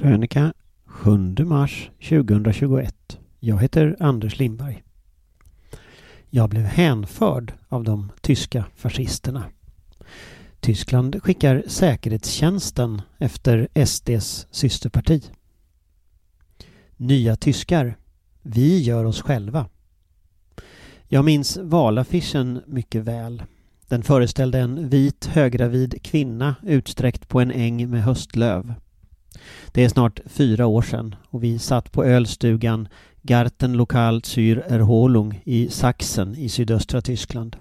Krönika 7 mars 2021. Jag heter Anders Lindberg. Jag blev hänförd av de tyska fascisterna. Tyskland skickar säkerhetstjänsten efter SDs systerparti. Nya tyskar. Vi gör oss själva. Jag minns valaffischen mycket väl. Den föreställde en vit höggravid kvinna utsträckt på en äng med höstlöv. Det är snart fyra år sedan och vi satt på ölstugan Garten Lokal zur Erholung i Sachsen i sydöstra Tyskland.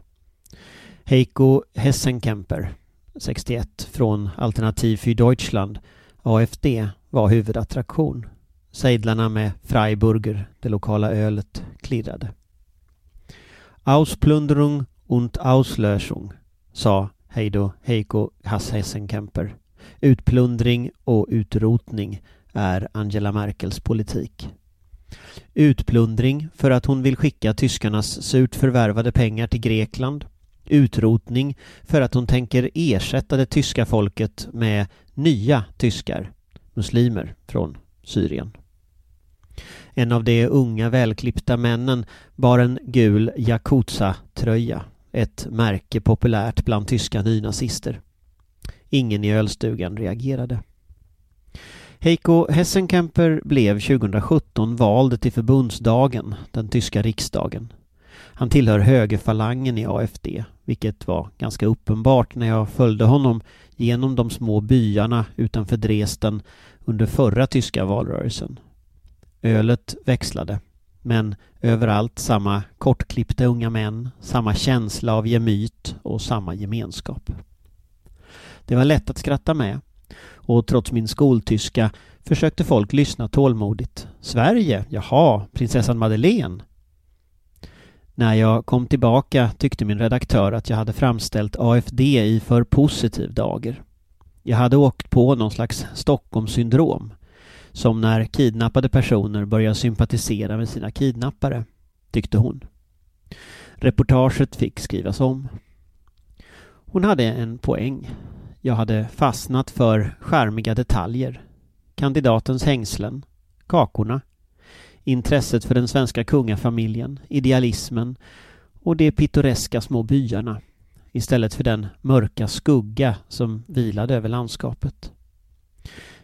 Heiko Hessenkemper, 61, från Alternativ für Deutschland, AFD, var huvudattraktion. Sejdlarna med Freiburger, det lokala ölet, klirrade. Ausplundrung und Auslöschung, sa Heido Heiko Hessenkemper. Utplundring och utrotning är Angela Merkels politik. Utplundring för att hon vill skicka tyskarnas surt förvärvade pengar till Grekland. Utrotning för att hon tänker ersätta det tyska folket med nya tyskar, muslimer från Syrien. En av de unga välklippta männen bar en gul Yakuza-tröja, ett märke populärt bland tyska nynazister. Ingen i ölstugan reagerade. Heiko Hessenkemper blev 2017 vald till förbundsdagen, den tyska riksdagen. Han tillhör högerfalangen i AFD, vilket var ganska uppenbart när jag följde honom genom de små byarna utanför Dresden under förra tyska valrörelsen. Ölet växlade, men överallt samma kortklippta unga män, samma känsla av gemyt och samma gemenskap. Det var lätt att skratta med. Och trots min skoltyska försökte folk lyssna tålmodigt. Sverige? Jaha, prinsessan Madeleine? När jag kom tillbaka tyckte min redaktör att jag hade framställt AFD i för positiv dager. Jag hade åkt på någon slags Stockholmssyndrom. Som när kidnappade personer börjar sympatisera med sina kidnappare, tyckte hon. Reportaget fick skrivas om. Hon hade en poäng. Jag hade fastnat för skärmiga detaljer. Kandidatens hängslen, kakorna, intresset för den svenska kungafamiljen, idealismen och de pittoreska små byarna istället för den mörka skugga som vilade över landskapet.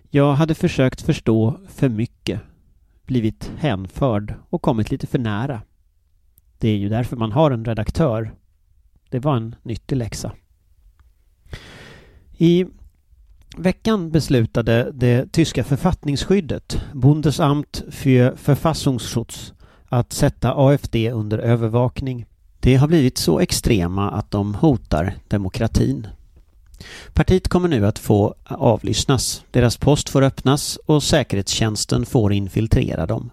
Jag hade försökt förstå för mycket, blivit hänförd och kommit lite för nära. Det är ju därför man har en redaktör. Det var en nyttig läxa. I veckan beslutade det tyska författningsskyddet, Bundesamt für Verfassungsschutz, att sätta AFD under övervakning. Det har blivit så extrema att de hotar demokratin. Partiet kommer nu att få avlyssnas, deras post får öppnas och säkerhetstjänsten får infiltrera dem.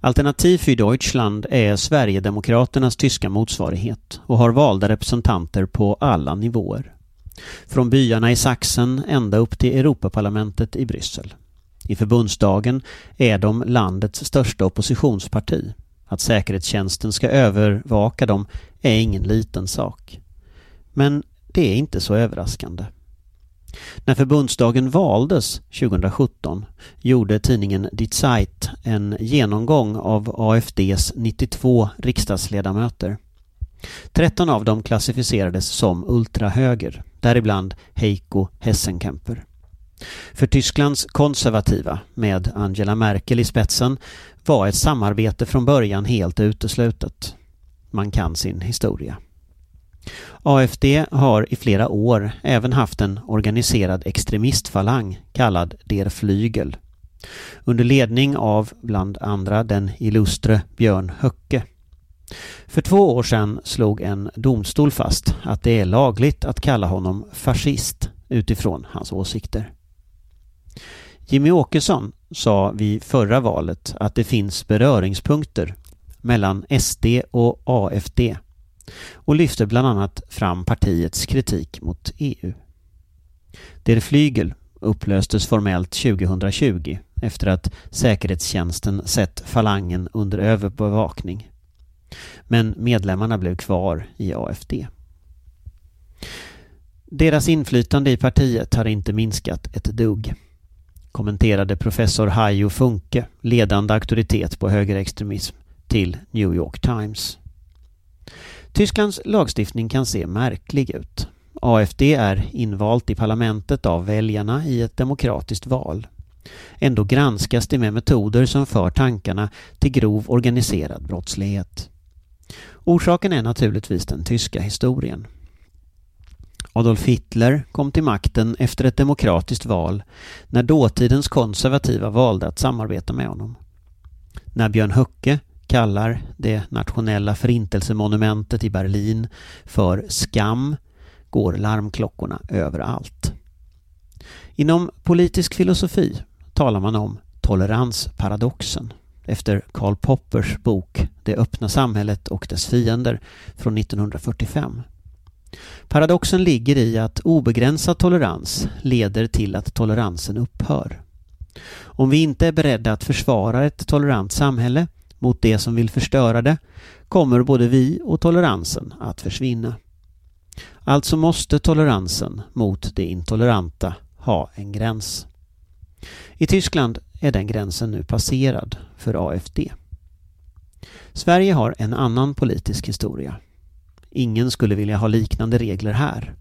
Alternativ för Deutschland är Sverigedemokraternas tyska motsvarighet och har valda representanter på alla nivåer. Från byarna i Sachsen ända upp till Europaparlamentet i Bryssel. I förbundsdagen är de landets största oppositionsparti. Att säkerhetstjänsten ska övervaka dem är ingen liten sak. Men det är inte så överraskande. När förbundsdagen valdes 2017 gjorde tidningen Die Zeit en genomgång av AFDs 92 riksdagsledamöter. 13 av dem klassificerades som ultrahöger däribland Heiko Hessenkemper. För Tysklands konservativa, med Angela Merkel i spetsen, var ett samarbete från början helt uteslutet. Man kan sin historia. AFD har i flera år även haft en organiserad extremistfalang kallad Der Flygel under ledning av bland andra den illustre Björn Höcke. För två år sedan slog en domstol fast att det är lagligt att kalla honom fascist utifrån hans åsikter. Jimmy Åkesson sa vid förra valet att det finns beröringspunkter mellan SD och AFD och lyfte bland annat fram partiets kritik mot EU. Der Flygel upplöstes formellt 2020 efter att säkerhetstjänsten sett falangen under överbevakning. Men medlemmarna blev kvar i AFD. Deras inflytande i partiet har inte minskat ett dugg. kommenterade professor Hajo Funke, ledande auktoritet på högerextremism, till New York Times. Tysklands lagstiftning kan se märklig ut. AFD är invalt i parlamentet av väljarna i ett demokratiskt val. Ändå granskas det med metoder som för tankarna till grov organiserad brottslighet. Orsaken är naturligtvis den tyska historien. Adolf Hitler kom till makten efter ett demokratiskt val när dåtidens konservativa valde att samarbeta med honom. När Björn Höcke kallar det nationella förintelsemonumentet i Berlin för skam går larmklockorna överallt. Inom politisk filosofi talar man om toleransparadoxen efter Karl Poppers bok det öppna samhället och dess fiender från 1945. Paradoxen ligger i att obegränsad tolerans leder till att toleransen upphör. Om vi inte är beredda att försvara ett tolerant samhälle mot det som vill förstöra det kommer både vi och toleransen att försvinna. Alltså måste toleransen mot det intoleranta ha en gräns. I Tyskland är den gränsen nu passerad för AFD. Sverige har en annan politisk historia. Ingen skulle vilja ha liknande regler här.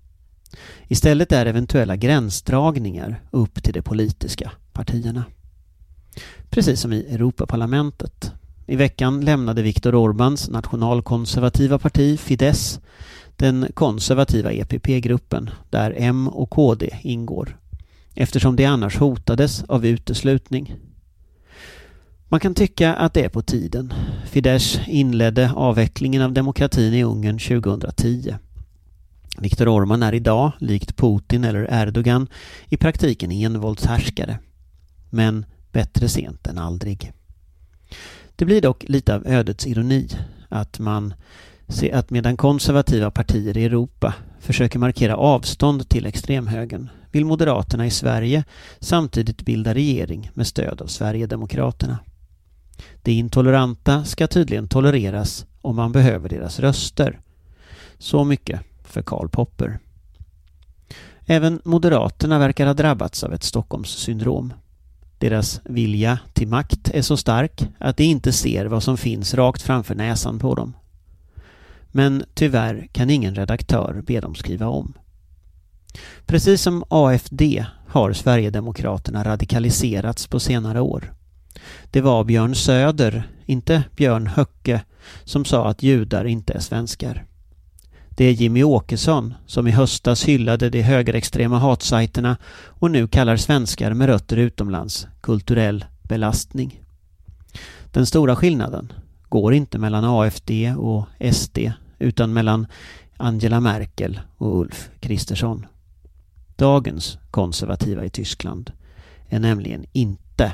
Istället är eventuella gränsdragningar upp till de politiska partierna. Precis som i Europaparlamentet. I veckan lämnade Viktor Orbáns nationalkonservativa parti Fidesz den konservativa EPP-gruppen där M och KD ingår eftersom det annars hotades av uteslutning. Man kan tycka att det är på tiden. Fidesz inledde avvecklingen av demokratin i Ungern 2010. Viktor Orman är idag, likt Putin eller Erdogan, i praktiken envåldshärskare. Men bättre sent än aldrig. Det blir dock lite av ödets ironi att man ser att medan konservativa partier i Europa försöker markera avstånd till extremhögern vill Moderaterna i Sverige samtidigt bilda regering med stöd av Sverigedemokraterna. De intoleranta ska tydligen tolereras om man behöver deras röster. Så mycket för Karl Popper. Även Moderaterna verkar ha drabbats av ett Stockholmssyndrom. Deras vilja till makt är så stark att de inte ser vad som finns rakt framför näsan på dem. Men tyvärr kan ingen redaktör be dem skriva om. Precis som AFD har Sverigedemokraterna radikaliserats på senare år. Det var Björn Söder, inte Björn Höcke, som sa att judar inte är svenskar. Det är Jimmy Åkesson som i höstas hyllade de högerextrema hatsajterna och nu kallar svenskar med rötter utomlands kulturell belastning. Den stora skillnaden går inte mellan AFD och SD utan mellan Angela Merkel och Ulf Kristersson. Dagens konservativa i Tyskland är nämligen inte